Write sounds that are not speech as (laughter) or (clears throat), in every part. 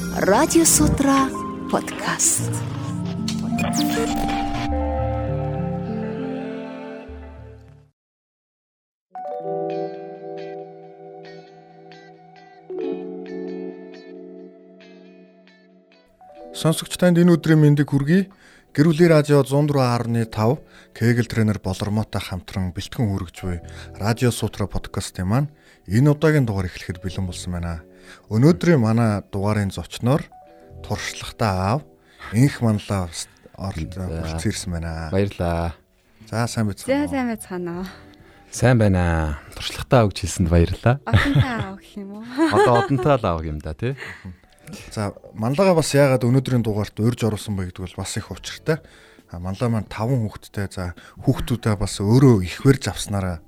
Радио Сутра подкаст. Сонсогч танд энэ өдрийн мэндийг хүргэе. Гэрүүлийн радио 104.5 Кегel тренер болормоотой хамтран бэлтгэн хүргэж буй Радио Сутра подкастын маань энэ удаагийн дугаар эхлэхэд бэлэн болсон байна. Өнөөдрийн манай дугаарын зочноор туршлагатай аав инх манлаа оролцож ирсэн байна. Баярлаа. За сайн За байцгаана. сайн байцгаана уу. Сайн байна. Туршлагатай авч хэлсэнд баярлаа. Одонтой аав гэх юм уу? (laughs) Одоо одонтой л аав юм да тий. За манлага бас яагаад өнөөдрийн дугаарт урьж оруулсан бэ гэдэг бол бас их учиртай. А манлаа маань 5 хүүхэдтэй за хүүхдүүдээ бас өөрөө их барьж авснараа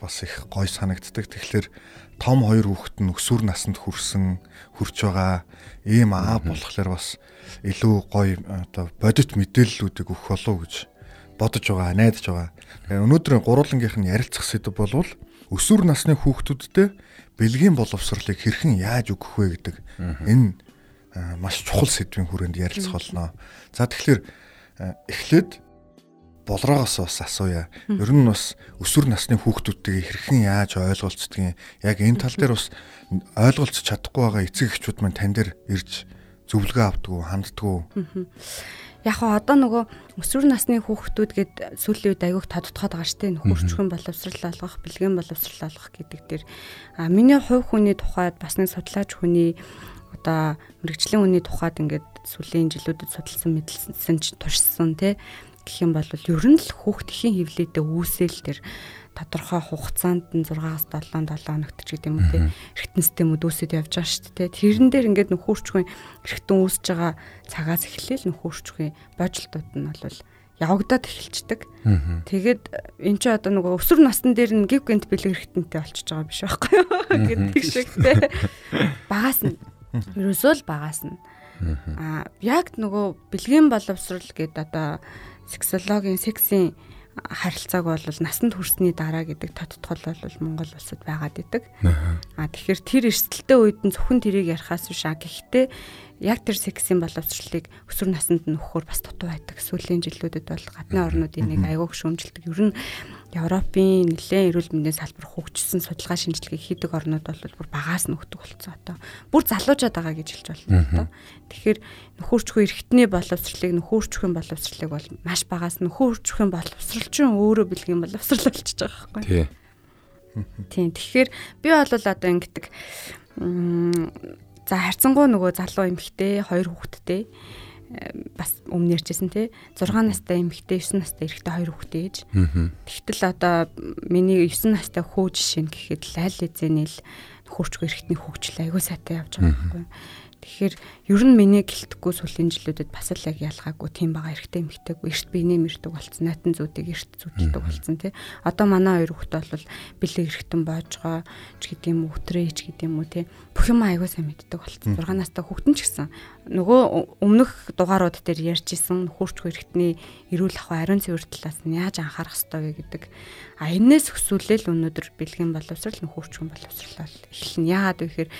бас их гой санагддаг. Тэгэхээр том хоёр хүүхэд нь өсвөр наснд хүрсэн хүрч байгаа ийм аав болохоор бас илүү гой одоо бодит мэдээллүүдийг өгөх болов уу гэж бодож байгаа, найдаж байгаа. Тэгээ өнөөдрийн гурвангийнх нь ярилцах сэдв болвол өсвөр насны хүүхдүүдтэй бэлгийн боловсролыг хэрхэн яаж өгөх вэ гэдэг энэ а, маш чухал сэдвийн хүрээнд ярилцах болно. За тэгэхээр а, эхлээд болроогоос бас асууя. Ер нь бас өсвөр насны хүүхдүүдтэйг хэрхэн яаж ойлголцдгийг яг энэ тал дээр бас ойлголцож чадахгүй байгаа эцэг эхчүүд маань тань дээр ирж зөвлөгөө ханддаг уу? Яг хоо одоо нөгөө өсвөр насны хүүхдүүд гээд сүүлийн үед айгүйх тодтоход байгаа штеп нөхөрчгөн боловсрал олгох, бэлгийн боловсрал олгох гэдэг дээр. А миний хувь хүний тухайд бас нэг судлаач хүний одоо мэрэгжлийн хүний тухайд ингээд сүүлийн жилүүдэд судалсан мэдэлсэн ч туршсан тий гэх юм бол ер нь л хүүхдийн хөвлөдөө үүсэл тэр тодорхой хугацаанд нь 6-аас 7 7 хоногт ч гэдэг юм уу те эргэтэнстэй мөдөөсөд явж байгаа шүү дээ. Тэрэн дээр ингээд нөхөрчгүй эргэтэн үүсэж байгаа цагаас эхлээл нөхөрчгүй божилтууд нь бол явагдаад эхэлцдэг. Тэгээд эн чинь одоо нөгөө өсвөр насны дээр нь гів гэнт бэлэг эргэтэнтэй болчихж байгаа биш байхгүй юу? Гэдэг шиг те. Багаас нь. Ерөөсөө л багаас нь. А яг нөгөө бэлгийн боловсрал гэдэг одоо сексологийн сексийн харилцааг бол насанд хүрсний дараа гэдэг тодтгол бол Монгол улсад байгаад идэг. Аа тэгэхээр тэр эрсдэлтэй үед нь зөвхөн тэрийг ярихаас биш а гэхдээ яг тэр сексийн боловсролыг өсвөр наснд нь өгөхөр бас дутуу байдаг. Сүүлийн жилүүдэд бол гадны орнуудын нэг аягүй шүүмжилдэг. Ер нь Европын нэлээд эрүүл мэндийн салбар хөгжсөн судалгаа шинжилгээ хийдэг орнууд бол бүр багаас нь өгдөг болсон одоо. Бүр залуужаад байгаа гэж хэлж болно одоо. Тэгэхээр нөхөрчхөө эргэтний боловсролыг нөхөрчхийн боловсролыг бол маш багаас нөхөрчхийн боловсрол ч өөрөө бэлгийн боловсрол болчихж байгаа байхгүй. Тий. Тийм. Тэгэхээр би бол одоо ингэдэг за харьцангуй нөгөө залуу эмэгтэй хоёр хүүхэдтэй бас өмнө ярьжсэн тий 6 настай эмэгтэй 9 настай эрэгтэй хоёр хүүхэдтэй ээж. Тэгтэл одоо миний 9 настай хүү жишээ нь гэхэд аль эзэний л хөрчгөө эрэгтний хөгжил аягүй сайтай явж байгаа байхгүй. Тэгэхээр ер нь миний гэлтэхгүй сүүлийн жилүүдэд бас л яг ялгаагүй тийм байгаа эрэгтэй эмэгтэйг эрт биенээ мэрдэг болсон найтан зүүдийг эрт зүтэлдэг болсон тий. Одоо манай хоёр хүүхэд бол бэлэг эргэтэн боожгоо ч гэдэг юм уу өтрээ ч гэдэг юм уу тий. Бүх юм аягүй сайн мэддэг болсон. 6 настай хүүхдэн ч гэсэн нөгөө өмнөх дугаарууд дээр ярьж исэн хөрчгөө эргэтний эрүүл ахуй ариун цэвэр талаас нь яаж анхаарах ёстой вэ гэдэг. А энэс өсвөлэл өнөөдөр бэлгийн боловсрал нөхөрчгөн боловсрал эхэлнэ. Яагаад вэ гэхээр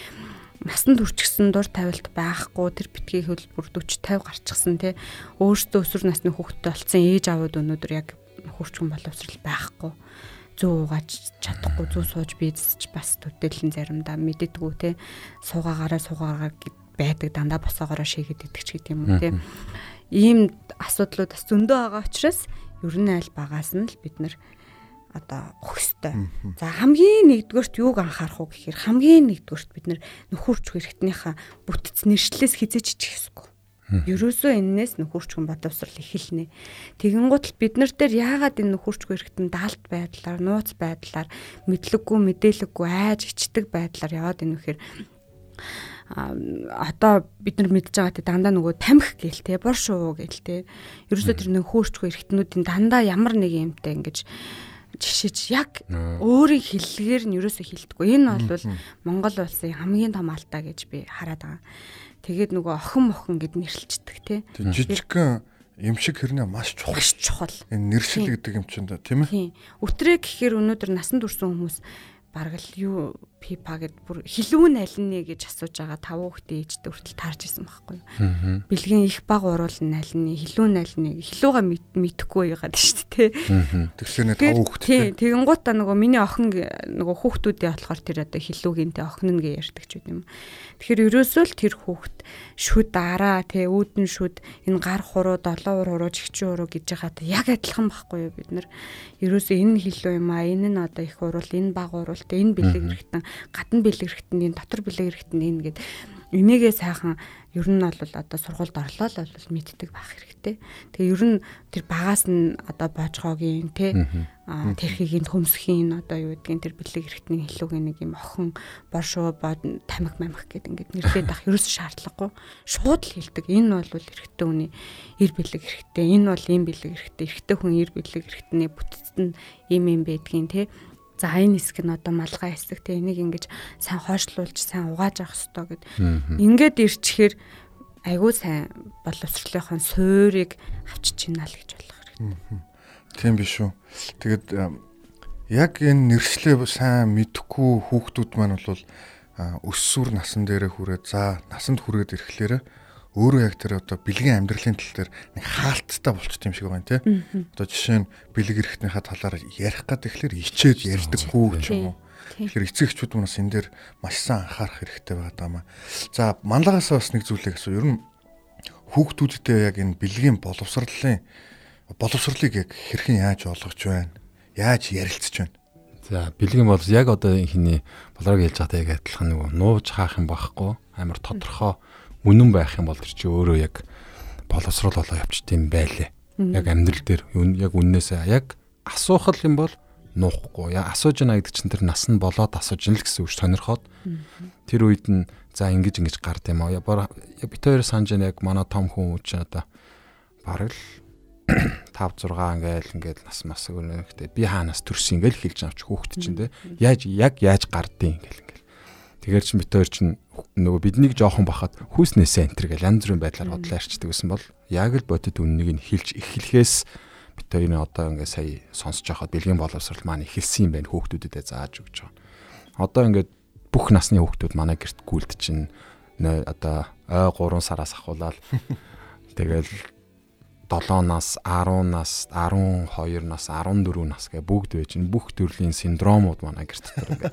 насанд хүрчихсэн дур тавилт байхгүй тэр битгий хөлбөр 40 50 гарчихсан те өөртөө өсвөр насны хүүхэдтэй болсон ээж аваад өнөөдөр яг хурцган боловсрал байхгүй. Зүү угааж чадахгүй зүү сууж бийцч бас төдөлн заримдаа мэддэггүй те суугаагаараа суугаагаар байдаг дандаа босоогоороо шийгээд идэх ч гэдэг юм уу те ийм асуудлууд бас зөндөө байгаа учраас ер нь аль багаас нь л бид нар одоо өгөхстой. За хамгийн нэгдүгээрт юуг анхаарах уу гэхээр хамгийн нэгдүгээрт бид нөхөрч хэрэгтнийхаа бүтц нэршлээс хизээч чих хэсгүй. Ерөөсөө энээс нөхөрчгөн бодовсрал эхэлнэ. Тэгэн гутал бид нар дээр яагаад энэ нөхөрчгөө хэрэгтэн даалт байдлаар, нууц байдлаар, мэдлэггүй, мэдээлэггүй, айж ичдэг байдлаар яваад энэ вэхээр одоо бид нар мэдж байгаа те дандаа нөгөө тамхи гээл те бор шуу гээл те ерөөсөө тэр нөхөрчгөө хэрэгтнүүдийн дандаа ямар нэг юмтай ингэж жишээж яг өөрийн хэллэгээр нь ерөөсөө хилдэггүй. Энэ бол Монгол улсын хамгийн том алдаа гэж би хараад байгаа. Тэгээд нөгөө охин мохон гэд нэрлэлцдэг тий. Жижигхэн юм шиг хэрнээ маш чухал. Маш чухал. Энэ нэршил гэдэг юм чинь да тийм ээ. Тийм. Өтрээ гэхээр өнөөдөр насанд хүрсэн хүмүүс бараг л юу пипа гэд бүр хилүү нь аль нэ гэж асууж байгаа таван хүүхдээ ээжтэй хүртэл таарч исэн байхгүй юу. Бэлгийн их баг уруул нь аль нэ хилүү нь аль нэ хилүүга мэдэхгүй байгаад шүү дээ тий. Тэгэхээр нэг таван хүүхдээ. Тий. Тэгэн гутаа нөгөө миний охин нөгөө хүүхдүүдээ болохоор тэр одоо хилүүгийнтэй охин нь гээ ярьдаг ч юм. Тэгэхээр ерөөсөө л тэр хүүхд шүд араа тий үүдэн шүд энэ гар хуруу долоо хуруу чигчэн хуруу гэж байгаа та яг адилхан байхгүй юу бид нар ерөөсөө энэ хилүү юм а энэ нь одоо их уруул энэ баг уруул тэ энэ бэлэг хэрэгтэн гадна бэлэг хэрэгтэн энэ дотор бэлэг хэрэгтэн энэ гэд энийгээ сайхан ер нь бол одоо сургуульд орлоо л бол мэддэг байх хэрэгтэй. Тэгээ ер нь тэр багаас нь одоо боожгоогийн тий тэрхийг нь хөмсөхийн одоо юу гэдгийг тэр бэлэг хэрэгтний хэлүүгийн нэг юм охин боршуу бод тамхи мамх гэдэг ингээд нэрлээд ах ерөөс шаардлагагүй шууд л хэлдэг. Энэ бол эрэгтэй хүний эр бэлэг хэрэгтэй. Энэ бол ийм бэлэг хэрэгтэй. Эрэгтэй хүн эр бэлэг хэрэгтний бүтцэд нь ийм юм байдгийн тий За энэ хэсэг нь одоо малгай хэсэг те энийг ингэж сайн хойшлуулж сайн угааж авах хэрэгтэй гэд. Ингээд ирчихээр айгүй сайн боловсролынхон суурийг авчиж гинэ л гэж болох хэрэгтэй. Тийм биш үү. Тэгэд яг энэ нэршлээ сайн мэдхгүй хүүхдүүд маань бол өссүр насан дээрээ хүрээд за насанд хүрээд ирэхлээрээ өөрөө яг тэр одоо бэлгийн амьдралын тал дээр нэг хаалттай болчт юм шиг байна тий. Одоо жишээ нь бэлэг эрэхтнийхээ талаар ярих гад тэгэхээр ичээд ярьдаггүй ч юм уу. Тэгэхээр эцэгчүүд манаас энэ дээр маш сайн анхаарах хэрэгтэй байгаа маа. За манлагаас бас нэг зүйлийг асуу. Ер нь хүүхдүүдтэй яг энэ бэлгийн боловсролын боловсролыг яг хэрхэн яаж олгож байна? Яаж ярилцж байна? За бэлгийн бол яг одоо хиний болоог хэлж байгаатай яг адилхан нөгөө нууж хаах юм байхгүй амар тодорхой үнэн байх юм бол тэр чи өөрөө яг боловсрол болоо тийм байлээ. Яг амьдрал дээр яг үннээсээ яг асуухал юм бол нуухгүй. Яа асууж яана гэдэг чинь тэр нас нь болоод асууж ин л гэсэн үг сонирхоод. Тэр үед нь за ингэж ингэж гард юм аа. Бит хоёр санаж яг манай том хүн чинь одоо бараг л (clears throat) 5 6 ингээл ингээл нас мас өгнөхтэй би хаанаас төрсөн ингээл хэлж авч хүүхэд чинь те. Яаж яг яаж гардیں ингээл Тэгэр чин бит хоёр чин нөгөө биднийг жоохон бахад хүүснээсээ энтер гэл янз бүрийн байдлаар бодлоо арчдаг гэсэн бол яг л бодит үннийг нь хэлж эхлэхээс бит хоёрын одоо ингээ сая сонсож байхад бэлгийн боловсрал маань эхэлсэн юм байна хүүхдүүдэд зааж өгч байгаа. Одоо ингээд бүх насны хүүхдүүд манай гэрт гүйлд чинь одоо ой 3 сараас ахуулаад (laughs) тэгэл 7-наас 10-наас 12 нас 14 нас гэ бүгд байж ин бүх төрлийн синдромууд манай гэр дотор ингээ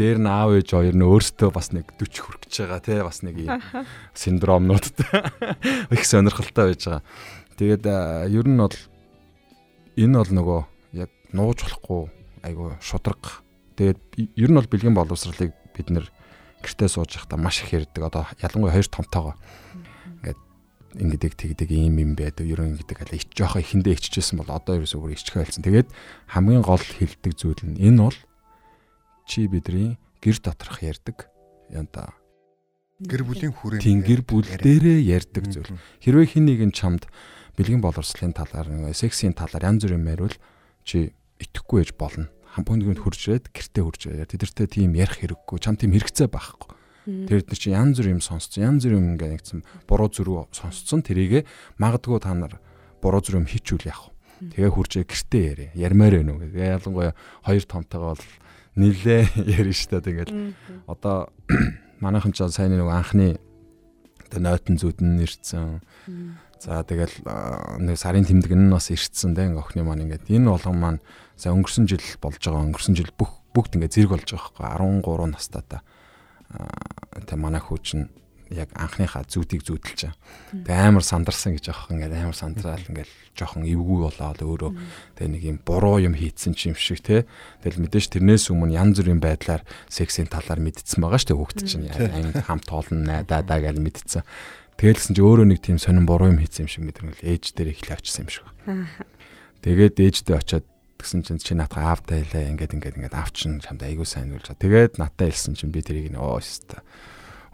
дээр нь аав ээж хоёр нь өөрсдөө бас нэг 40 хүрэх гэж байгаа те бас нэг юм синдромнуудтай их сонирхолтой байж байгаа. Тэгээд ер нь бол энэ бол нөгөө яг нууж болохгүй айгу шудраг. Тэгээд ер нь бол бэлгийн боловсролыг бид нэр гэртээ сууж явахдаа маш их ярьдаг. Одоо ялангуяа хоёр томтойгоо ингэдэг тэгдэг ийм юм байдаг. Ерөн ингэдэг аль ич жоохоо ихэндээ иччихсэн бол одоо ерөөсөө өөр ичхэ байлцсан. Тэгээд хамгийн гол хилдэг зүйл нь энэ бол чи бидний гэр доторх ярддаг янда гэр бүлийн хүрээнд тийм гэр бүл дээрээ ярддаг зүйл. Хэрвээ хин нэг нь чамд бэлгийн боловсролын талаар сексийн талаар янз бүрийн мэривэл чи итгэхгүй ээж болно. Хампунд хурж ирээд гэртээ хурж ирээд тэдэртээ тийм ярих хэрэггүй. Чам тийм хэрэгцээ байхгүй Тэр эдгээр чинь янз бүр юм сонсцсон. Янз бүр юм ингээ нэгсэн буруу зүрүү сонсцсон. Тэрийгэ магадгүй та нар буруу зүрүү юм хийчүүл яах вэ? Тэгээ хуржээ гэртээ яриа. Ярмаар байна уу гэдэг. Ялангуяа хоёр томтойгоо бол нилээ (laughs) ярина шүү дээ. Тэгэл одоо (clears throat) манайхан ч сайн нэг анхны одоо нойтон зүудэн нэрцэн. За тэгэл нэг сарын тэмдэг нь бас ирцэн дээ охины маань ингээд энэ болгон маань за өнгөрсөн жил болж байгаа өнгөрсөн жил бүх бүгд ингээд зэрэг болж байгаа байхгүй 13 настай та тэ манай хүү чинь яг анхныхаа зүүдийг зүүдэлж байгаа. Тэгээ амар сандарсан гэж аах ингээд амар сандраал ингээд жоохон эвгүй болоод өөрөө тэгээ нэг юм буруу юм хийцэн ч юм шиг те. Тэгэл мэдээж тэрнээс өмнө янз бүрийн байдлаар сексийн талаар мэдсэн байгаа шүү дээ хүүхд чинь яг хамт тоолно найдаа даа гэж мэдсэн. Тэгэлсэн чи өөрөө нэг тийм сонин буруу юм хийцэн юм шиг мэдрэл ээж дээр ихлэ очсон юм шиг. Тэгээд ээждээ очиод гэсэн чинь чи наатаа аавтай хэлээ. Ингээд ингээд ингээд аав чинь чамд айгуу сайн үлж. Тэгээд наатаа хэлсэн чинь би тэрийг нөө өстө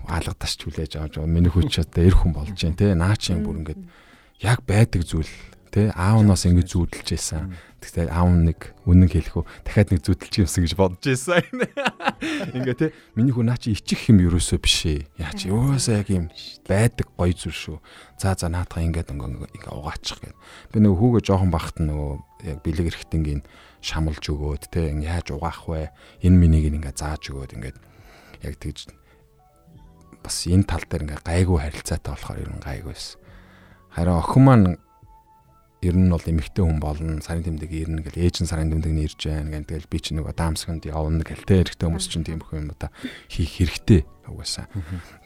хаалгадаш хүлээж авч миний хүч одоо эр хүн болж जैन те наа чи бүр ингээд яг байдаг зүйл те аавнаас ингэж зүүдэлж байсан. Тэгтээ аав нэг үнэн хэлэх үү дахиад нэг зүүдэлж юмсан гэж бодож байсан. Ингээ те миний хүн наа чи ичих юм ерөөсөө биш ээ. Яа чи өөсөө яг юм байдаг гой зүйл шүү. За за наатаа ингээд ингээ угаачих гээд. Би нөгөө хүүгээ жоохон бахт нөгөө яг бэлэг эрэхтэнгийн шамлж өгөөд те яаж угаах вэ? Энэ минийг ингээ зааж өгөөд ингээд Яг тэгж бас энэ тал дээр ингээ гайгүй харилцаатай болохоор ер нь гайгүйсэн. Харин охин маань ер нь бол эмэгтэй хүн болно сарын тэмдэг ирнэ гэл ээж нь сарын тэмдэг нэрж байна гэл тэгэл би ч нэг даамсганд явна гэл тэ эрэгтэй хүмүүс чинь тийм их юм одоо хийх хэрэгтэй угаасаа.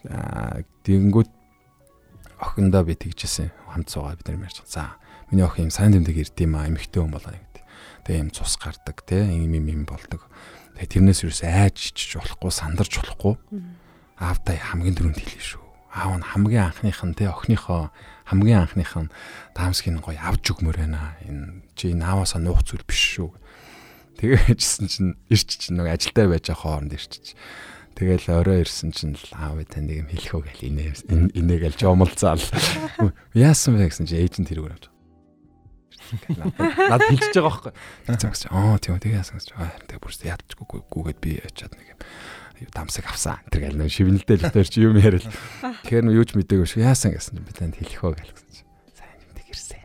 Аа тэгэнгүүт охиндоо би тэгжсэн хамт суугаа бид нар ярьж за миний охин сарын тэмдэг ирд юм аа эмэгтэй хүн болоо гэдэг тэгээ юм цус гардаг юм юм юм болдог. Тэгээ тэрнээс юус айж чиж болохгүй сандарч болохгүй. Аавтай хамгийн дөрөнд хэлээ шүү аав нь хамгийн анхных нь тэ охиныхоо хамгийн анхных нь даамсгийн гоё авч өгмөр байна. Энэ чи энэ ааваасаа нуух зүйл биш шүү. Тэгээжсэн чинь ирч чинь нэг ажилдаа байж байгаа хооронд ирчих. Тэгэл орой ирсэн чинь аав тань нэг юм хэлэх үү гэл инээ инээгээл жомолцаал. Яасан бэ гэсэн чинь эйжент тэрүүр авч. Над хэлчихэж байгаа байхгүй. Тэгсэн чинь аа тийм тэгээ яасан гэж. Аа тэгээ бүр яадчгүй гүгээд би ячаад нэг юм дамсаг авсан. Тэр гэл нэг шивнэлдэл өтөр чи юм ярил. Тэгэхээр юу ч мэдээгүй шүү. Яасан гэсэн би танд хэлэх үү гэлсэн чи. Сайн нэмдэг ирсэн.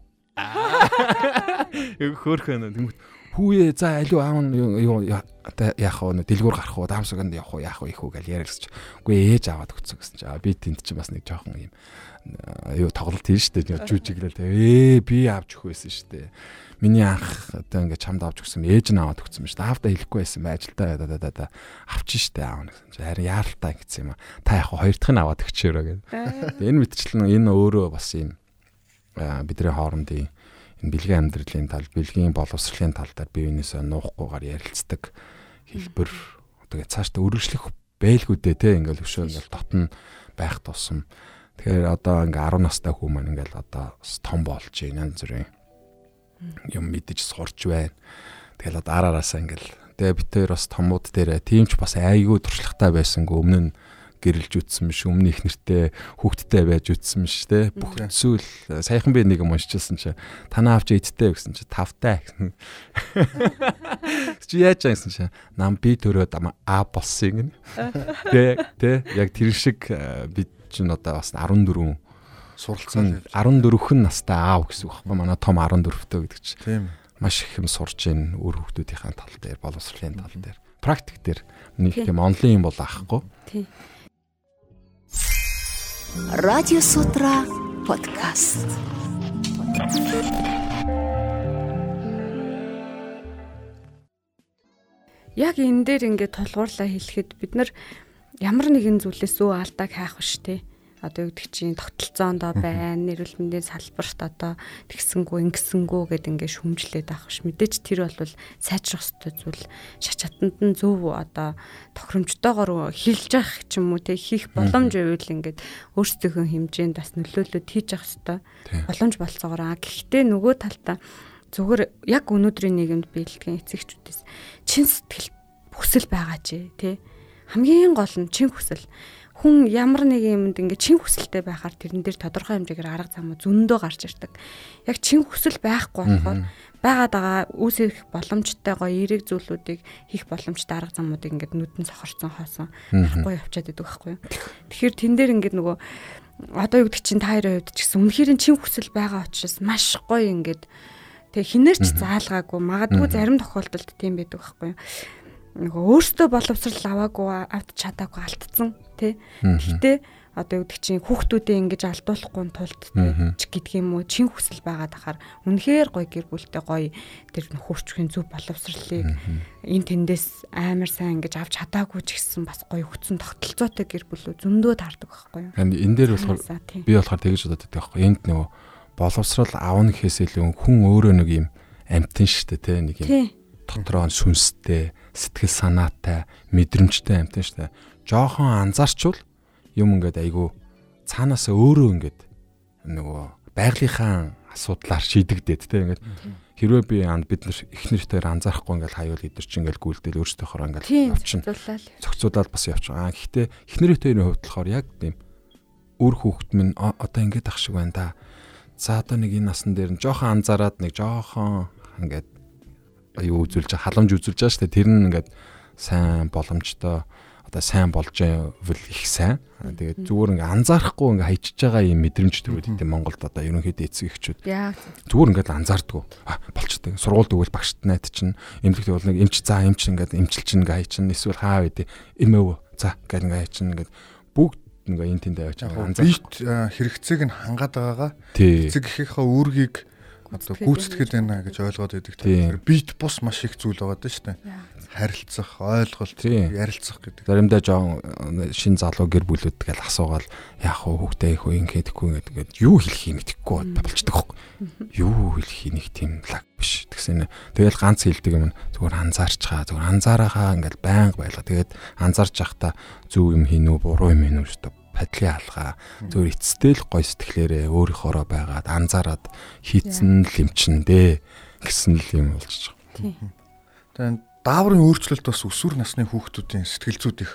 Юу хөөрхөн тэмүүт хүүе за алуу аав юу яах вэ дэлгүүр гарах уу даамсаганд явах уу яах вэ их үү гэж гэж. Үгүй ээж аваад өгсөн гэсэн чи. Би тэнд чи бас нэг жоохон юм юу тоглолт хийн штэ жүжиглэл ээ би авч өгөх байсан штэ миний анх одоо ингээд чамд авч өгсөн ээж нь аваад өгсөн дээ. Аавда хэлэхгүй байсан бай ажилдаа да да да авчих штэ аав гэсэн чинь харин яаралтай гэсэн юм а. Та яг хоёр дахь нь аваад өгчөөрөө гэдэг. Энэ мэтчлэн энэ өөрөө бас юм бидний хоорондын энэ бэлгийн амьдралын тал, бэлгийн боловсролын тал дээр бие биенээсээ нуухгүйгээр ярилцдаг хэлбэр одоо цаашдаа үргэлжлэх бэлгүүдээ те ингээл өшөө ингээл дотн байх тусам. Тэгэхээр одоо ингээ 10 настай хүмүүс маань ингээл одоо том болж байна янз бүрийн юм мэдэж сурч байна. Тэгэл одоо араараасаа ингээл тэгээ бид хоёр бас томууд дээр тиймч бас айгүй туршлагатай байсангүй. Өмнө нь гэрэлж үтсэн биш өмнө их нэртэй хүүхдтэй байж үтсэн биш те. Бүх зүйл саяхан би нэг юм уншижсэн чи. Танаа авч идтэй гэсэн чи тавтай гэсэн. Чи яаж гэсэн чи? Нам би төрөөд а болсон гин те те яг тэр шиг бид чинь одоо бас 14 суралцсан 14хэн настай аав гэсэн үг. Байхгүй манай том 14-тэй гэдэг чинь. Тийм. Маш их юм сурж ийн өөр хүмүүсийнхээ тал дээр, боловсролын тал дээр, практик дээр нэг тийм онлайн юм бол ахгүй. Тийм. Радио Сутра подкаст. Яг энэ дээр ингээд тулгуурлаа хэлэхэд бид нар ямар нэгэн зүйлээс өө алдааг хайх биш те одоо юу гэдэг чинь тогтолцоондоо байна нэрвэл мэндийн салбарт одоо тэгсэнгүү ингэсэнгүү гэд ингээ шүмжлээд авах ш мэдээч тэр бол сайжрах ёстой зүйл. Шач хатанд нь зөв одоо тохиромжтойгоор хилж явах ч юм уу те хийх боломж байвал ингээд өөрсдийнхөө хэмжээнд бас нөлөөлөд хийж явах ёстой боломж болцоогоор. Гэхдээ нөгөө талдаа зүгээр яг өнөөдрийн нийгэмд биелдэгэн эцэгчүүдээс чин сэтгэл хүсэл байгаа чи те хамгийн гол нь чин хүсэл хүн ямар нэг юмд ингээ чин хүсэлтэй байхаар тэрэн дээр тодорхой хэмжээгээр арга замуу зөндөө гарч ирдэг. Яг чин хүсэл байхгүй болохоор байгаад байгаа үүсэх боломжтой гоё эерэг зүйлүүдийг хийх боломжтой арга замуудыг ингээд нүдэн сохорцсон хоосон харахгүй явчаад идэг байхгүй юу. Тэгэхээр тэн дээр ингээд нөгөө одоо юу гэдэг чинь та хоёрын хувьд ч гэсэн үнэхээр чин хүсэл байгаа учраас маш гоё ингээд тэг хинээр ч заалгаагүй магадгүй зарим тохиолдолд тийм байдаг байхгүй юу нөгөө өөртөө боловсрал аваагүй авч чадаагүй алдсан тий. Гэхдээ одоо гэдэг чинь хүүхдүүдээ ингэж алдуулахгүй тулд гэдэг юм уу чин хүсэл байгаад ахаар үнэхээр гоё гэр бүлтэй гоё тэр нөхөрчхийн зөв боловсролыг энэ тэндээс амар сайн ингэж авч чадаагүй ч гэсэн бас гоё өгцөн тогтолцоотой гэр бүлөө зөндөө таардаг байхгүй юу. Энэ дээр болохоор би болохоор тэгэж бодод байдаг байхгүй энд нөгөө боловсрал аавн гэхээс илүү хүн өөрөө нэг юм амтэн штэ те нэг юм дотроо сүнстэй сэтгэл санаатай мэдрэмжтэй амтэн штэ жоохон анзаарчвал юм ингээд айгүй цаанаас өөрөө ингээд нөгөө байгалийнхаа асуудлаар шийдэгдээд те ингээд хэрвээ би бид нар их нэртээр анзаарахгүй ингээд хаяул идэр чинь ингээд гүйлдэл өөрсдийнхөө ингээд явчихна. Зохицуулаад бас явчихна. Гэхдээ их нэртээр хувьд болохоор яг тийм үр хүүхэд минь одоо ингээд ах шиг байна да. За одоо нэг энэ насан дээр нь жоохон анзаараад нэг жоохон ингээд юу үзүүлж халамж үзүүлж байгаа шүү дээ. Тэр нь ингээд сайн боломжтой одоо сайн болж байвал их сайн. Тэгээд зүгээр ингээ анзаарахгүй ингээ хайчиж байгаа юм мэдрэмж төрүүд тийм Монголд одоо ерөнхийдөө эцэг эхчүүд. Зүгээр ингээ анзаардгүй. Болчтой. Сургуульд өгвөл багшд найд чинь эмнэлэгт бол нэг эмч за эмч ингээ эмчил чинь ингээ хай чинь эсвэл хаа вэ эмээв За гэл ингээ чинь ингээд бүгд ингээ эн тэнд аваач анзаарах. Бит хэрэгцээг нь хангаад байгаагаа эцэг эхийнхээ үүргийг одоо гүйцэтгэл байна гэж ойлгоод байдаг. Тэгэхээр бит бус маш их зүйл байгаа даа шүү дээ. Харилцах, ойлголт, ярилцах гэдэг. Заримдаа жоон шин залуу гэр бүлүүд гэл асуугаал яах вэ хүүхдээ их үе ингэдэхгүй гэдэг юу хэлхийг мэдэхгүй болчдөг хөөхгүй. Юу хэлхийг нэг тийм лаг биш. Тэгсэн тэгэл ганц хэлдэг юм зүгээр анзаарчгаа зүгээр анзаарахаа ингээл байнга байлаа. Тэгээд анзаарч явахдаа зөв юм хийнү, буруу юм хийнү шүү дээ падлын алгаа зөвөр эцэстэй л гой сэтгэлээрээ өөрийнхоороо байгаад анзаараад хийцэн л эмчэндээ гэсэн л юм болж байгаа. Тэгээд дааврын өөрчлөлт бас өсвөр насны хүүхдүүдийн сэтгэл зүйд их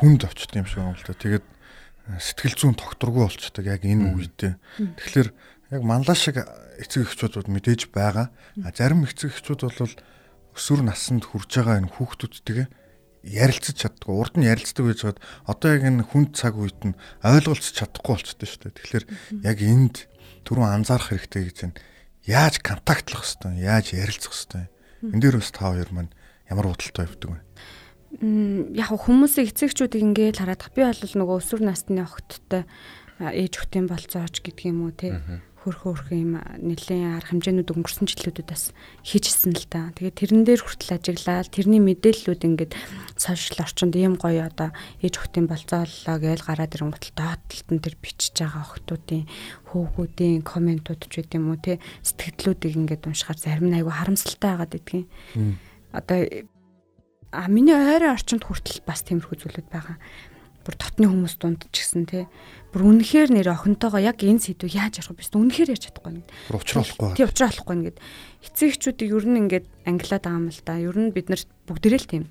хүнд очт юм шиг юм л та. Тэгээд э, сэтгэл зүйн тогтургүй болчдөг яг энэ үедээ. Тэгэхээр яг манлаа шиг эцэг эхчүүд мэдээж байгаа. Зарим эцэг эхчүүд бол өсвөр наснд хүрж байгаа энэ хүүхдүүдтэйгээ ярилцаж чаддгүй урд нь ярилцдаг байж хаад одоо яг энэ хүнд цаг үед нь ойлголцож чадахгүй болчтой шүү дээ. Тэгэхээр яг энд түрүүн анзаарах хэрэгтэй гэж байна. Яаж контактлах хэвтэй, яаж ярилцах хэвтэй. Энд дээр бас та хоёр маань ямар худалдаа явдаг вэ? Яг хүмүүсийн эцэгчүүдийг ингээд хараад би бол нөгөө өсвөр насны охидтой ээж өхтийн болцооч гэдэг юм уу те хөрхөн хөрхөн юм нэлийн арга хэмжээнүүд өнгөрсөн жилүүдэд бас хийжсэн л да. Тэгээд тэрэн дээр хүртэл ажиглаад тэрний мэдээллүүд ингээд сошиал орчинд ийм гоё одоо ээж охтын болцооллоо гээл гараад ирэнгүүт доотлолтон тэр бичиж байгаа охтуудын хөөгүүдийн комментууд ч гэдэм үү те сэтгэлдлүүдийг ингээд уншихаар зарим нь айгүй харамсалтай байгаад идэгин. Одоо а миний ойрын орчинд хүртэл бас тиймэрхүү зүйлүүд байгаа бүр дотны хүмүүс дунд ч гэсэн те бүр үнэхээр нэр охинтойгоо яг энэ сэдвийг яаж ярих вэ? Үнэхээр ярьж чадахгүй нэг. Уучруулахгүй. Тий уучруулахгүй нэгэд эцэгчүүдийг ер нь ингээд ангилаад байгаа юм л да. Ер нь бид нар бүгдээрээ л тийм.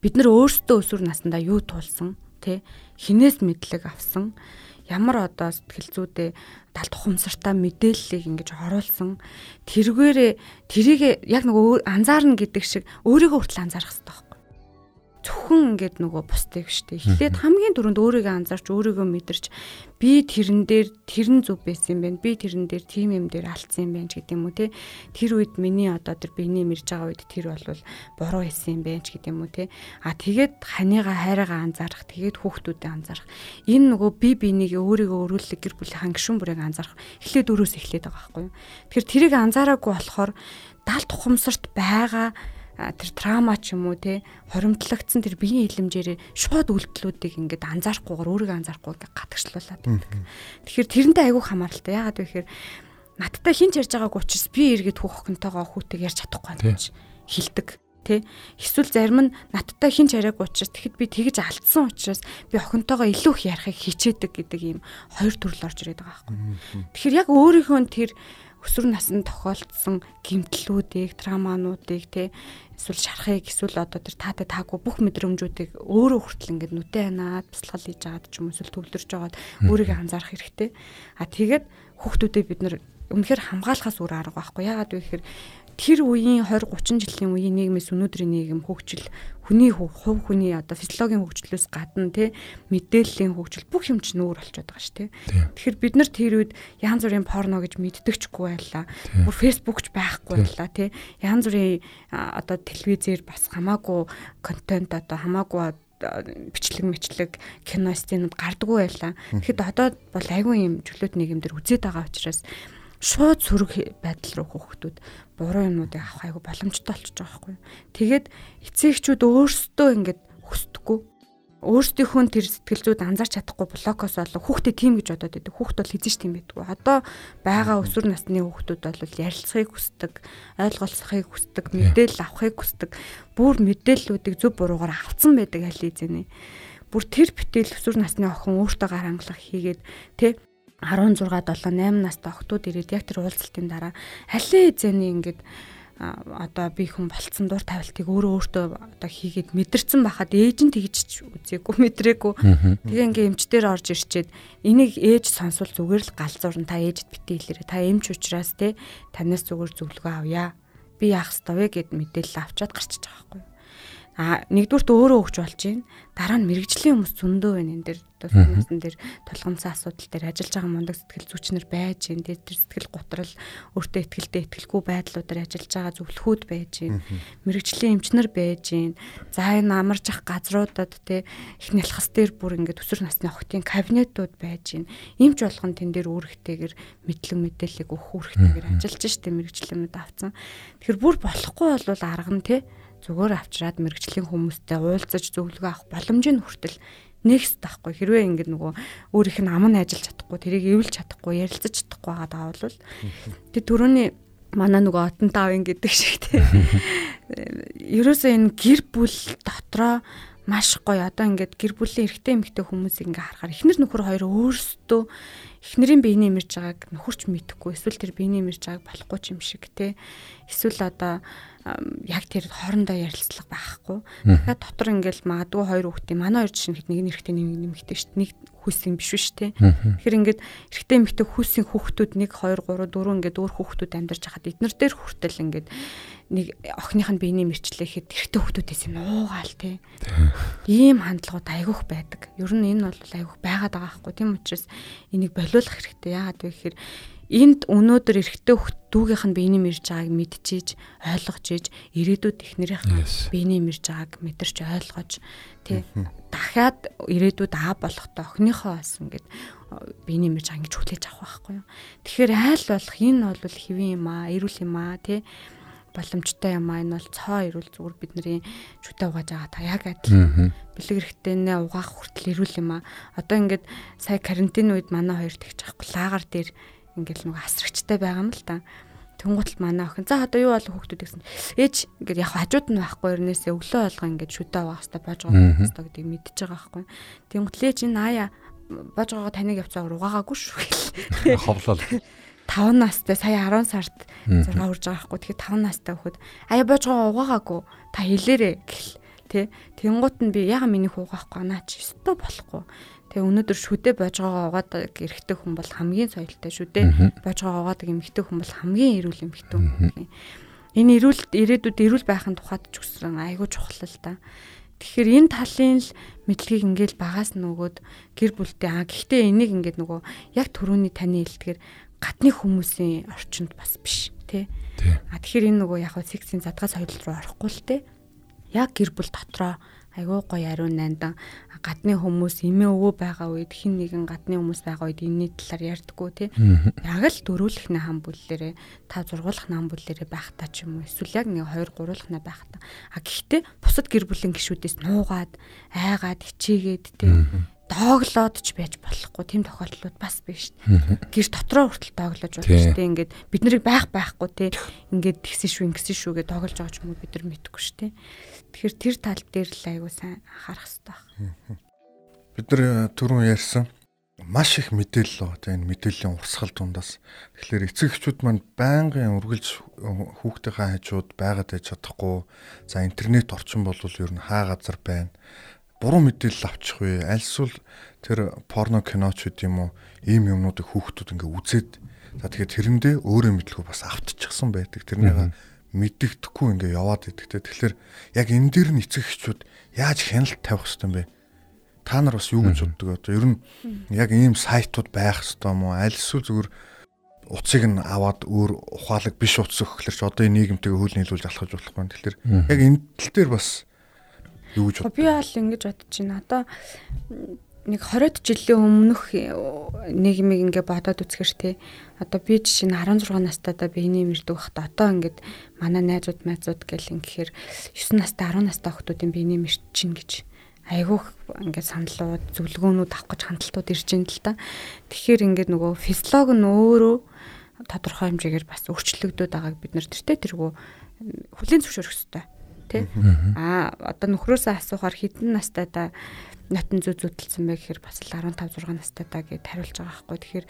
Бид нар өөрсдөө өсвөр насндаа юу туулсан те хинээс мэдлэг авсан ямар одоо сэтгэл зүйдээ талт ухамсартай мэдээллийг ингэж оруулсан тэргээрээ тэрийг яг нөгөө анзаарна гэдэг шиг өөрийгөө хүртэл анзаарах хэрэгтэй зөвхөн ингээд нөгөө бусдыг штэ. Эхлээд хамгийн түрүүнд өөрийгөө анзаарч өөрийгөө мэдэрч би тэрэн дээр тэрэн зүв байсан юм байна. Би тэрэн дээр тим юм дээр алдсан юм байна гэдэг юм уу те. Тэр үед миний одоо тэр биений мэрж байгаа үед тэр болвол буруу хийсэн юм байна ч гэдэг юм уу те. А тэгээд ханыгаа хайраагаа анзаарах, тэгээд хүүхдүүдэд анзаарах. Энэ нөгөө би биенийг өөрийгөө өрүүлэх гэр бүлийнхаа гишүүн бүрийг анзаарах. Эхлээд өрөөс эхлээд байгаа байхгүй юу. Тэгэхээр тэрийг анзаараагүй болохоор далд ухамсарт байгаа тэр трама ч юм уу те хоримтлагдсан тэр биеийн хилэмжээрээ шууд үйлдэлүүдийг ингээд анзаарахгүйгээр өөрийгөө анзаарахгүй ингээд гатгчлуулаад байдаг. Тэгэхээр тэрэндээ айгүй хамааралтай. Яагаад вэ гэхээр надтай хинч ярьж байгааг учраас би эргээд хүүхэнтэйгоо хүүтэйг ярьж чадахгүй гэж хилдэг тий эсвэл зарим нь надтай хинч яриаг учраас тэгэхэд би тэгж алдсан учраас би охинтойгоо илүү их ярихыг хичээдэг гэдэг ийм хоёр төрөл орж ирээд байгаа байхгүй. Тэгэхээр яг өөрийнхөө тэр өсвөр наснд тохиолдсон гэмтлүүдийг, травмануудыг те эсвэл шарахыг эсвэл одоо тэр таатай таагүй бүх мэдрэмжүүдийг өөрөө хүртэл ингээд нүдэ ханаад бясалгал хийж агаад ч юм уу эсвэл төвлөрж агаад өөрийгөө анзаарах хэрэгтэй. А тэгээд хүүхдүүдэд бид нар үнэхээр хамгаалахаас өөр арга байхгүй. Яагаад вэ гэхээр тэр үеийн 20 30 жилийн үеийн нийгмээс өнөөдрийн нийгэм хөгжил хүний хувь хүний одоо физиологийн хөгжлөөс гадна те мэдээллийн хөгжил бүх юм чинь өөр болчиход байгаа шүү те. Тэгэхээр бид нар тэр үед янз бүрийн порно гэж мэддэгчгүй байлаа. Бүр фэйсбુકч байхгүй байлаа те. Янз бүрийн одоо телевизээр бас хамаагүй контент одоо хамаагүй бичлэг мэтлэг кино стенүүд гардггүй байлаа. Тэгэхэд одоо бол айгүй юм чөлөөт нийгэмдэр үзээд байгаа учраас шууд сөрөг байдал руу хүүхдүүд буруу юмнуудыг авах айгу боломжтой болчихж байгаа байхгүй. Тэгээд эцэгчүүд өөрсдөө ингээд хүсдэггүй. Өөрсдийнхөө тэр сэтгэл зүйд анзаарч чадахгүй блокоос болоо хүүхдээ тийм гэж бодоод байдаг. Хүүхд бол хизэж тийм байдгүй. Одоо байгаа өсвөр насны хүүхдүүд бол ярилцахыг хүсдэг, ойлголцохыг хүсдэг, мэдээлэл авахыг хүсдэг. Бүр мэдээллүүдийг зөв буруугаар авцсан байдаг аль эзэнэ. Бүр тэр битэл өсвөр насны охин өөртөө гар хангалах хийгээд тэ 16 7 8 настай охтууд ирээд яг тэр уулзалтын дараа алей эзэний ингээд одоо би хүн болцсон дур тавилтыг өөрөө өөртөө одоо хийгээд мэдэрсэн байхад ээж нь тэгж үзээгүй мэдрээгүй. Тэгээ ингээ эмчдэр орж ирчээд энийг ээж сонсвол зүгээр л галзуурн та ээжэд битээ хэлээрэ. Та эмч учраас те танаас зүгээр зөвлөгөө авъя. Би яах ёстой вэ гэд мэдээлэл авчаад гарчиж байгаа байхгүй. А нэгдүгürt өөрөө өгч болж байна. Дараа нь мэрэгжлийн хүмүүс зөндөө байна энэ дэр тусмасан дээр тулгамцсан асуудал дээр ажиллаж байгаа мундаг сэтгэл зүйчнэр байж байна. Тэр сэтгэл готрол өөртөө ихтгэлтэй ихтгэлгүй байдлуудаар ажиллаж байгаа зөвлөхүүд байж байна. Мэрэгжлийн эмчнэр байж байна. За энэ амарч ах газруудад те их нялхас дээр бүр ингээд өсвөр насны охтын кабинетууд байж байна. Эмч болгон тэн дээр үүрэгтэйгэр мэдлэг мэдээллийг өгөх үүрэгтэйгэр ажиллаж штэ мэрэгчлэмэд авцсан. Тэгэхээр бүр болохгүй бол арга нь те зүгээр авчраад мэрэгжлийн хүмүүстэй уулзаж зөвлөгөө авах боломжийг хүртэл нэгс тахгүй хэрвээ ингээд нөгөө өөрийнх нь ам нь ажиллаж чадахгүй тэрийг эвлж чадахгүй ярилцаж чадахгүй байгаа бол тэг түрүүний манай нөгөө отон таавын гэдэг шиг тийм (laughs) ерөөсөө энэ гэр бүл дотроо маш гоё. Одоо ингээд гэр бүлийн эрэгтэй эмэгтэй хүмүүсийг ингээ харахаар эхнэр нөхөр хоёр өөрсдөө эхнэрийн биений мэрж байгааг нөхөрч мэдэхгүй эсвэл тэр биений мэрж байгааг болохгүй ч юм шиг те. Эсвэл одоо яг тэр хоорондоо ярилцлага байхгүй. Тэгэхээр дотор ингээл магадгүй хоёр хүүхдээ манай хоёр жишээ нэг нь эрэгтэй нэг нэмэгтэй шүү дээ. Нэг хүүсийн биш биш те. Тэгэхээр ингээд эрэгтэй эмэгтэй хүүсийн хүүхдүүд 1 2 3 4 ингээд өөр хүүхдүүд амьдарч хахад эднэр дээр хүртэл ингээд нэг охиных нь биений мэрчлэхэд эрэгтэй хүүхдүүдээс юм уугаал те. Ийм хандлагууд айгүйх байдаг. Ер нь энэ бол айгүйх байгаад байгаа байхгүй. Тийм учраас энийг болиулах хэрэгтэй. Яагаад вэ гэхээр энд өнөөдөр эрэгтэй хөх дүүгийнх нь биений мэрж байгааг мэдчихэж ойлгож иж ирээдүйд эхнэрийнх нь биений мэрж байгааг мэдэрч ойлгож тий. Дахиад ирээдүйд аа болохтой охиныхоо бас ингээд биений мэрж ингэж хүлээж авах байхгүй юу? Тэгэхээр айл болох энэ бол хэвэн юм аа эрүүл юм аа тий. Боломжтой юм аа энэ бол цоо ирүүл зүгээр бидний шүтэ угааж байгаа та яг адил бэлэг эрэхтэй нэ угаах хүртэл ирүүл юм аа. Одоо ингээд сая карантин үед манай хоёр тэгж авахгүй лагар дээр ингээл нөгөө асрагчтай байгаа юм л да. Тэнгуутл манай охин за одоо юу болов хүүхдүүд гэсэн. Ээж ингээд яг хажууд нь байхгүй ернээсээ өглөө болго ингээд шүдэ авах хэвээр бож байгаа хэвээр гэдгийг мэдчихэж байгаа байхгүй. Тэнгуутл ээж энэ аяа бож байгаа таныг явцаа угаагаагүй шүү гэл. (laughs) Ховлол. 5 настай сая 10 сард 6 хүрж байгаа байхгүй. Тэгэхээр 5 настай хөхөд аяа бож байгаа угаагаагүй та хэлээрэ гэл. Тэ. Тэнгуут нь би яга миний хуугаахгүй наа чи өстой болохгүй. Тэгээ өнөөдөр шүдэ божгоогоо угаадаг эрэгтэй хүн бол хамгийн соёлтой шүдэ божгоогоо угаадаг эмэгтэй хүн бол хамгийн эрүүл эмэгтэй хүн. Энэ эрүүл ирээдүйд эрүүл байхын тухайд ч үсрэн айгүй чухал л да. Тэгэхээр энэ талын л мэдлэгийг ингээл багаас нөгөөд гэр бүлтэй аа гэхдээ энийг ингээд нөгөө яг төрөүний таны хэлдгээр гатны хүмүүсийн орчинд бас биш тий. А тэгэхээр энэ нөгөө яг сексийн задгаа соёл руу орохгүй л тий. Яг гэр бүл дотроо айгүй гоё ариун найдан гадны хүмүүс эмээ өвөө байгаа үед хин нэгэн гадны хүмүүс байгаа үед энэний талаар ярьдггүй тий. Яг л дөрүүлэхнээ хам бүллэрээ та зургуулах нам бүллэрээ байх та ч юм уу. Эсвэл яг нэг 2 3-уулахнаа байх та. А гэхдээ бусад гэр бүлийн гишүүдээс нуугаад айгаад хичээгээд тий дооглоод ч байж болохгүй тийм тохиолдлууд бас биш шүү дээ. Гэр дотроо хүртэл дооглож болно шүү дээ. Ингээд бид нарыг байх байхгүй те ингээд тэгсэн шүү ингэсэн шүү гэж дооглож байгаа ч юм уу бид нар мэдэхгүй шүү дээ. Тэгэхээр тэр тал дээр л айгуу сайн анхаарах хэрэгтэй байна. Бид нар э, түрүүн ярьсан маш их мэдээлэл. Тэгээ энэ мэдээллийн урсгал дундаас тэгэхээр эцэг эхчүүд маань байнгын үргэлж хүүхдийнхээ хажууд байгаад байж чадахгүй. За интернет орчин бол ер нь хаа газар байна буруу мэдээлэл авчих вэ? Альсвал тэр порно киноч үт юм уу? Ийм юмнуудыг хүүхдүүд ингээ үзээд за тэгэхээр тэрэндээ өөрөө мэдлгүй бас автчихсан байдаг. Тэрнийг мэддэгдэхгүй ингээ яваад идэг те. Тэгэхээр яг энэ дээр нь эцэг эхчүүд яаж хяналт тавих хэвтэй юм бэ? Та нар бас юу гэж боддог одоо ер нь яг ийм сайтууд байх хэвтэй юм уу? Аль эсвэл зүгээр утсыг нь аваад өөр ухаалаг биш утас өгөхлөр ч одоо энэ нийгэмтэйгээ хөл нийлүүлж алхаж болохгүй. Тэгэхээр яг энэ тал дээр бас Юу гэж бод. Би бол ингэж бодож байна. Одоо нэг 20 жилийн өмнөх нийгмийг ингээ бодоод үзэхэр те одоо би жишээ нь 16 настайдаа биений мэрдэг байхдаа одоо ингээд манай найзууд майзууд гэл ингэхээр 9 настай 10 настай охтуудын биений мэрч чинь гэж айгүйх ингээд саналууд зөвлөгөөнүүд авах гэж хандлтууд ирж байна л та. Тэгэхээр ингээд нөгөө физиолог нь өөрөө тодорхой хэмжээгээр бас өөрчлөгдөд байгааг бид нар тэртээ тэргүү хүлийн зөвшөөрөх хэрэгтэй тий. Аа одоо нөхрөөсөө асуухаар хідэн настай та нотон зүү зүтэлсэн байх гэхээр бас л 15 6 настайдаа гэж хариулж байгаа байхгүй. Тэгэхээр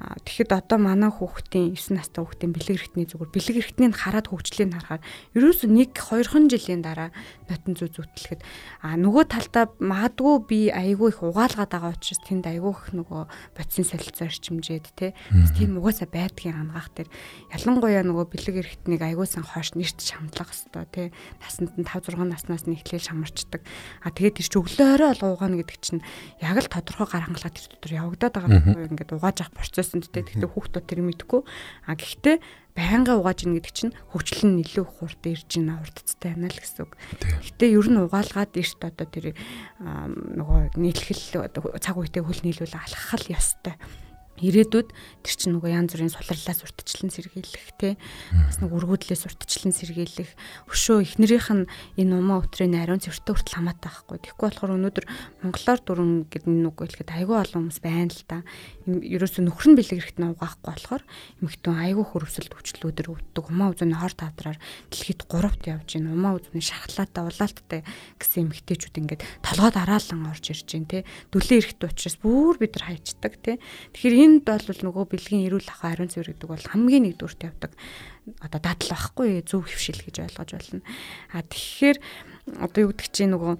тэгэхэд одоо манай хүүхдийн 9 настай хүүхдийн бэлэг эрхтний зүгээр бэлэг эрхтнийг хараад хөгжлийг харахаар ерөөсөө 1 2хан жилийн дараа нотон зүү зүтэлэхэд а нөгөө талдаа магадгүй би айгүй их угаалгаад байгаа учраас тэнд айгүй их нөгөө бодисын солилцоо орчимжээд те тийм угаасаа байдгийн ангаах тэр ялангуяа нөгөө бэлэг эрхтнийг айгуусан хоош нэрт шамдлах хэвээр те. Насанд нь 5 6 наснаас нь эхлээл шамарчдаг. А тэгээд тэр ч өглөөрөө л угаана гэдэг чинь яг л тодорхой гар хангалгаа тэр дотор явагдаад байгаа байхгүй ингээд угааж авах процесснд те тэгэхээр хүүхдүүд тэр мэдгүй а гэхдээ байнга угааж ийн гэдэг чинь хөгжил нь илүү хурд ирж байна урдцтай байна л гэсэн үг. Гэтэ ер нь угаалгаад эрт одоо тэр нөгөө нийтлэл цаг үетэй хөл нийлүүл алхах л ёстой ирээдүйд тэр чинь нөгөө янз бүрийн сулралаас уртчлан сэргийлэх те. Бас нэг өргөдлөөс уртчлан сэргийлэх. Өшөө эхнэрийнх нь энэ умаа өтрийн ариун цэвэртэй хүртэл хамаатай байхгүй. Тэгэхгүй болохоор өнөөдөр монголоор дүрэн гэдэг нүг хэлэхэд айгүй олон хүмүүс байна л да. Ерөөсөө нөхөр нь бэлэг хэрэгт нугаахгүй болохоор эмхтэн айгүй хөрвсөлт хүчлүүдэр өвддөг умаа үзүүний хор тавдраар дэлхийд 3-т явж гин умаа үзүүний шахлаатай улаалттай гэсэн эмхтэйчүүд ингээд толгойд араалан орж ирж гин те. Дүлэн эрэхт учраас бүр бид нар хайчдаг те. Тэгэхээр энд бол нөгөө бэлгийн эрүүл ахуй ариун цэвэр гэдэг бол хамгийн нэгдүгüрт явдаг одоо дадал байхгүй зөв хөвшил гэж ойлгож байна. А тэгэхээр одоо юу гэдэг чинь нөгөө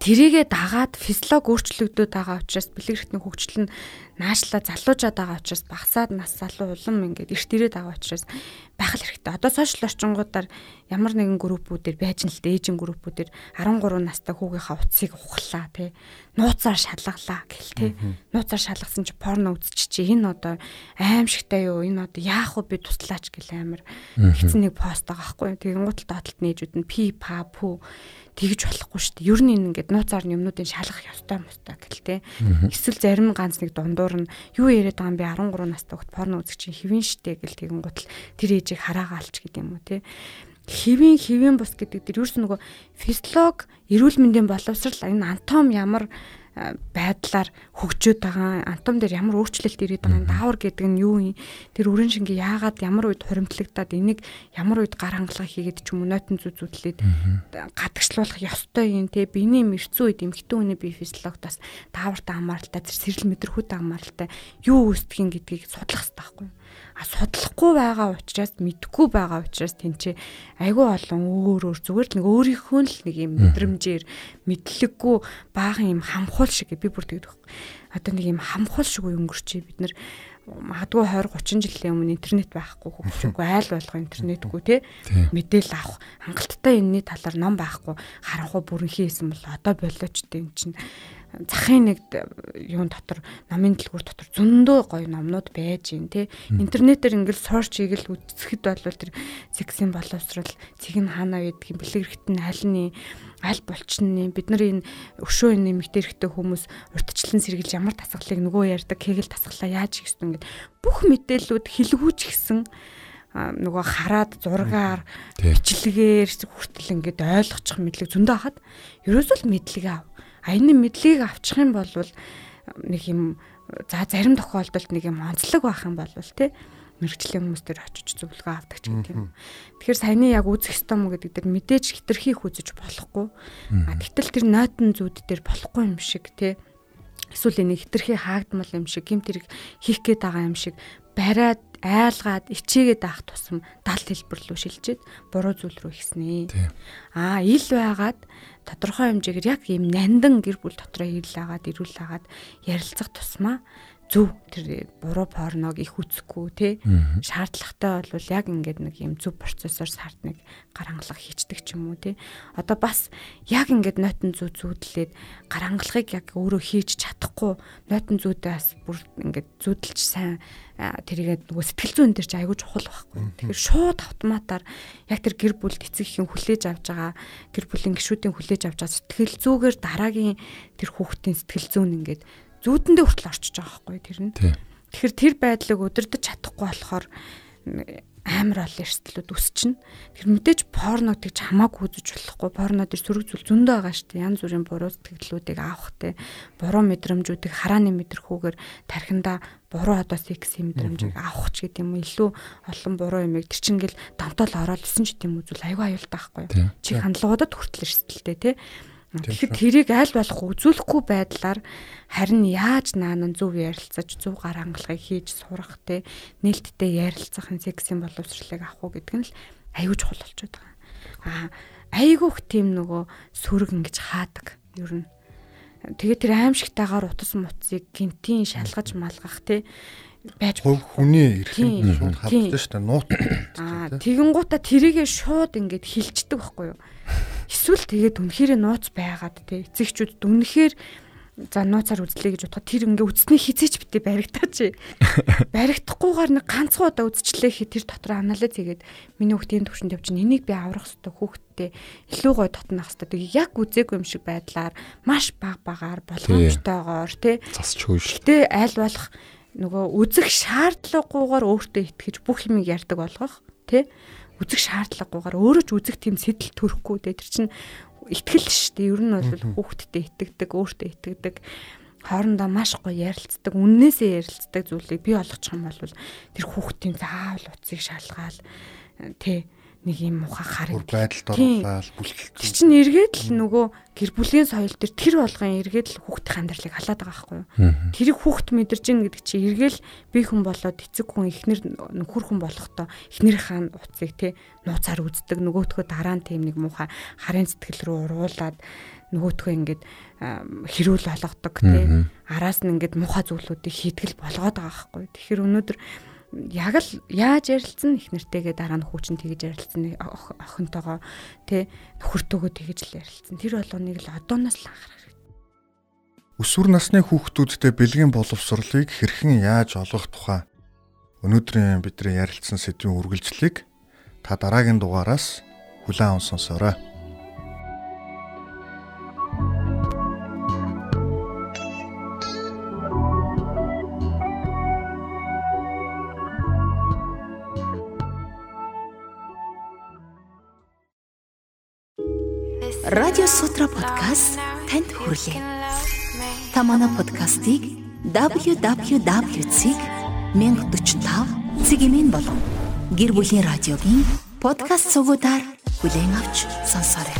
тэрийгэ дагаад физиолог өөрчлөгдөд байгаа учраас бэлэг эрхтний хөгжил нь наашлаа залуужаад байгаа учраас багасаад нас залуу улам ингээд эрт ирээд байгаа учраас байх л хэрэгтэй. Одоо сошиал орчингуудаар ямар нэгэн группүүдээр байж нь л ээжин группүүдээр 13 настай хүүгийнхаа утсыг ухлаа тий. Нууцаар шалгалаа гэл тий. Нууцаар шалгасан чи порно үзчих чи энэ одоо аимшигтай юу? Энэ одоо яах вэ би туслаач гэл амир хэцэн нэг пост байгаа байхгүй. Тэгээд гутал доотлт нээжүүд нь пи па пү тэгж болохгүй шүү дээ. Ер нь ингээд нууцаар юмнуудыг шалгах ёстой мөстэй гэл те. Эсвэл зарим ганц нэг дундуур нь юу яриад байгаа юм би 13 настай хот порно үзэх чинь хэвэн штэ гэл тэгэн гутал тэр ээжийг хараагаалч гэдэг юм уу те. Хэвэн хэвэн бус гэдэг тэр ерөөс нөгөө физиолог эрүүл мэндийн боловсрал энэ антом ямар байдлаар хөгжөөд байгаа. Антом дээр ямар өөрчлөлт ирээд байгаа даавар гэдэг нь юу юм? Тэр өрөн шингээ яагаад ямар үед хуримтлагдаад энийг ямар үед гар хангалгаа хийгээд ч юм уу нойтон зү зүтлээд гадагшлуулах ёстой юм. Те биений мэрцүү үед эмхтэн хүний бие физиологтоос даавартай хамааралтай тэр сэрэл мэдрэхүйтэй хамааралтай юу үүсдгийг гэдгийг судлах хэрэгтэй байхгүй юу судлахгүй байгаа учраас мэдхгүй байгаа учраас тэнцээ айгүй олон өөр өөр зүгээр л нэг өөрийнхөө л нэг юм мэдрэмжээр мэдлэггүй баахан юм хамхуул шиг би бүр тэгдэг байхгүй. Одоо нэг юм хамхуул шиг өнгөрчээ бид нар. Магадгүй 20 30 жилийн өмнө интернет байхгүй хөгжихгүй айл болгоо интернетгүй те. Мэдээлэл авах. Хангалттай энэний талаар ном байхгүй. Харанхуй бүрэнхий хийсэн бол одоо болооч эн чинь захын нэг юун дотор номын дэлгүүр дотор зөндөө гоё номнууд байж гин те интернетээр ингээл сорч хийгэл үзэхэд бол тэр сексийн боловсрал цэг нь хаана байдгийг бэлэгрэхт нь аль нь аль булчны бид нар энэ өшөө энэ нэмэгтэй хэрэгтэй хүмүүс уртчлан сэргийлж ямар тасгалыг нөгөө ярьдаг кегэл тасгалаа яаж хийх юм гээд бүх мэдээллүүд хилгүүч гисэн нөгөө хараад зургаар бичлэгээр хүртэл ингээд ойлгочих мэдлэг зөндөө хахад ерөөсөө л мэдлэг аав А энэ мэдлэгийг авчих юм бол нэг юм за зарим тохиолдолд нэг юм онцлог байх юм бол тий мэрэгчлийн хүмүүс төр очиж зөвлөгөө авдаг ч гэдэг юм. Тэгэхээр саяны яг үзэх ёстой мó гэдэг дээр мэдээж хитрхийх үзэж болохгүй. А гэтэл тэр нойтон зүүд дээр болохгүй юм шиг тий эсвэл энийг хитрхий хаагдмал юм шиг гимт хэрэг хийх гээд байгаа юм шиг бариад айлгаад ичээгээд авах тусам дал хэлбэр рүү шилжээд буруу зүйл рүү ихснэ. Аа ил байгаад тодорхой хэмжээгээр яг ийм нандан гэр бүл дотроо ирэл агаад ирүүл агаад ярилцах тусмаа зөв тэр буруу порног их үзэхгүй те шаардлагатай бол яг ингээд нэг юм зөв процессор сард нэг гар хангалах хийчдэг ч юм уу те одоо бас яг ингээд нойтон зүү зүүдлээд гар хангалахыг яг өөрөө хийж чадахгүй нойтон зүүдээ бас бүр ингээд зүүдэлж сайн тэрийгээ нөгөө сэтгэл зүйн дээр ч айгүй чухал байхгүй. Тэгэхээр шууд автоматар яг тэр гэр бүл эцэг ихэн хүлээж авж байгаа гэр бүлийн гишүүдийн хүлээж авч байгаа сэтгэл зүйгээр дараагийн тэр хүүхдийн сэтгэл зүйн ингээд зүүдэндээ хүртэл орчиж байгаа байхгүй тэр нь. Тэгэхээр тэр байдлыг удирдах чадахгүй болохоор амар ол эрсдлүүд үсчин. Тэр мэдээж порног тэгж хамаагүй үзэж болохгүй. Порно дээр сөрөг зүйл зөндөө байгаа шүү дээ. Янз бүрийн буруу сэтгэлдлүүдийг авах те. Буруу мэдрэмжүүдийг харааны мэдрэхүүгээр тархинда буруу одоо секси мэдрэмжийг авах ч гэдэг юм илүү олон буруу юмыг тэр чинь ингээл домтол ороод исэн ч гэдэг юм үзвэл аюу аюултай байхгүй? Чи хандлагуудад хүртэл эрсдэлтэй те. Тэгэхээр тэрийг аль болох үзүүлэхгүй байдлаар харин яаж наан нь зөв ярилцаж зөв гар хангалтыг хийж сурах те нээлттэй ярилцах сексийн боловсролыг авах уу гэдэг нь л аюул чухал болчиход байгаа. Аа айгүйх тийм нөгөө сөрөг ингэж хаадаг ер нь. Тэгээд тэр аимшигтайгаар утас муцыг гинтийн шалгаж малгах те байж хүний эрхэм шууд хаддаг шүү дээ нуут. (coughs) Аа тэгэнгуутаа тэрийгээ шууд ингэж хилчдэг байхгүй юу? Эсвэл тэгээд үнэхээр нууц байгаад те эцэгчүүд үнэхээр за нууцаар үзлээ гэж бодоход тэр ингээ үцсний хизээч битээ баригдаач. (laughs) Баригдахгүйгээр нэг ганцхан удаа үзчихлээ хэ тэр дотор анализ хийгээд миний хүүхдийн төвшөнд явж энийг би аврах хэрэгтэй хүүхдтэй илүү гой татнах хэрэгтэй. Яг үзээгүй юм шиг байдлаар маш баг багаар болгоомжтойгоор те засч хөөш. Гэтэ аль болох нөгөө үзэх шаардлагагүйгээр өөртөө итгэж бүх юмыг ярьдаг болгох тий үзэх шаардлагагүйгээр өөрөө ч үзэх тийм сэтэл төрөхгүй. Дээ тэр чинь итгэл шүү дээ. Ер нь бол хүүхдтэй итгэдэг өөртөө итгэдэг. Хоорондоо маш гоё ярилцдаг үннээсээ ярилцдаг зүйлийг бий болгочих юм бол тэр хүүхдийн заавал утсыг шалгаал. Тий нэг юм муха хараг байдалд оруулаад бүлгэлт. Тэр чинь эргээд л нөгөө гэр бүлийн соёл төр тэр болгон эргээд л хүүхдийн амьдралыг халаад байгаа байхгүй юу. Тэрийг хүүхд мэдэрж гин гэдэг чинь эргээл би хүн болоод эцэг хүн ихнэр нөхөр хүн болохдоо ихнэрийнхээ утсыг те нууцаар үздэг нөгөөтгөө дараа нь тийм нэг муха харын сэтгэл рүү уруулад нөгөөтгөө ингээд хэрүүл болгодог те араас нь ингээд муха зүйлүүдийг хийтгэл болгоод байгаа байхгүй. Тэгэхээр өнөөдөр яг л яаж ярилцсан их нэртэйгээ дараа нь хүүчин тэгж ярилцсан охинтойгоо тэ нөхөртөөгөө тэгж л ярилцсан. Тэр болгоныг л одооноос л анхаарах хэрэгтэй. Өсвөр насны хүүхдүүдтэй бэлгийн боловсролыг хэрхэн яаж олгох тухай өнөөдрийн бидний ярилцсан сэдвийн үргэлжлэлийг та дараагийн дугаараас хүлээн аван сонсоорой. Подкаст танд хүрэлээ. Та манай подкастыг www.1045 цэгмэн болон гэр бүлийн радиогийн подкаст цугуудаар бүлээн авч сонсоорой.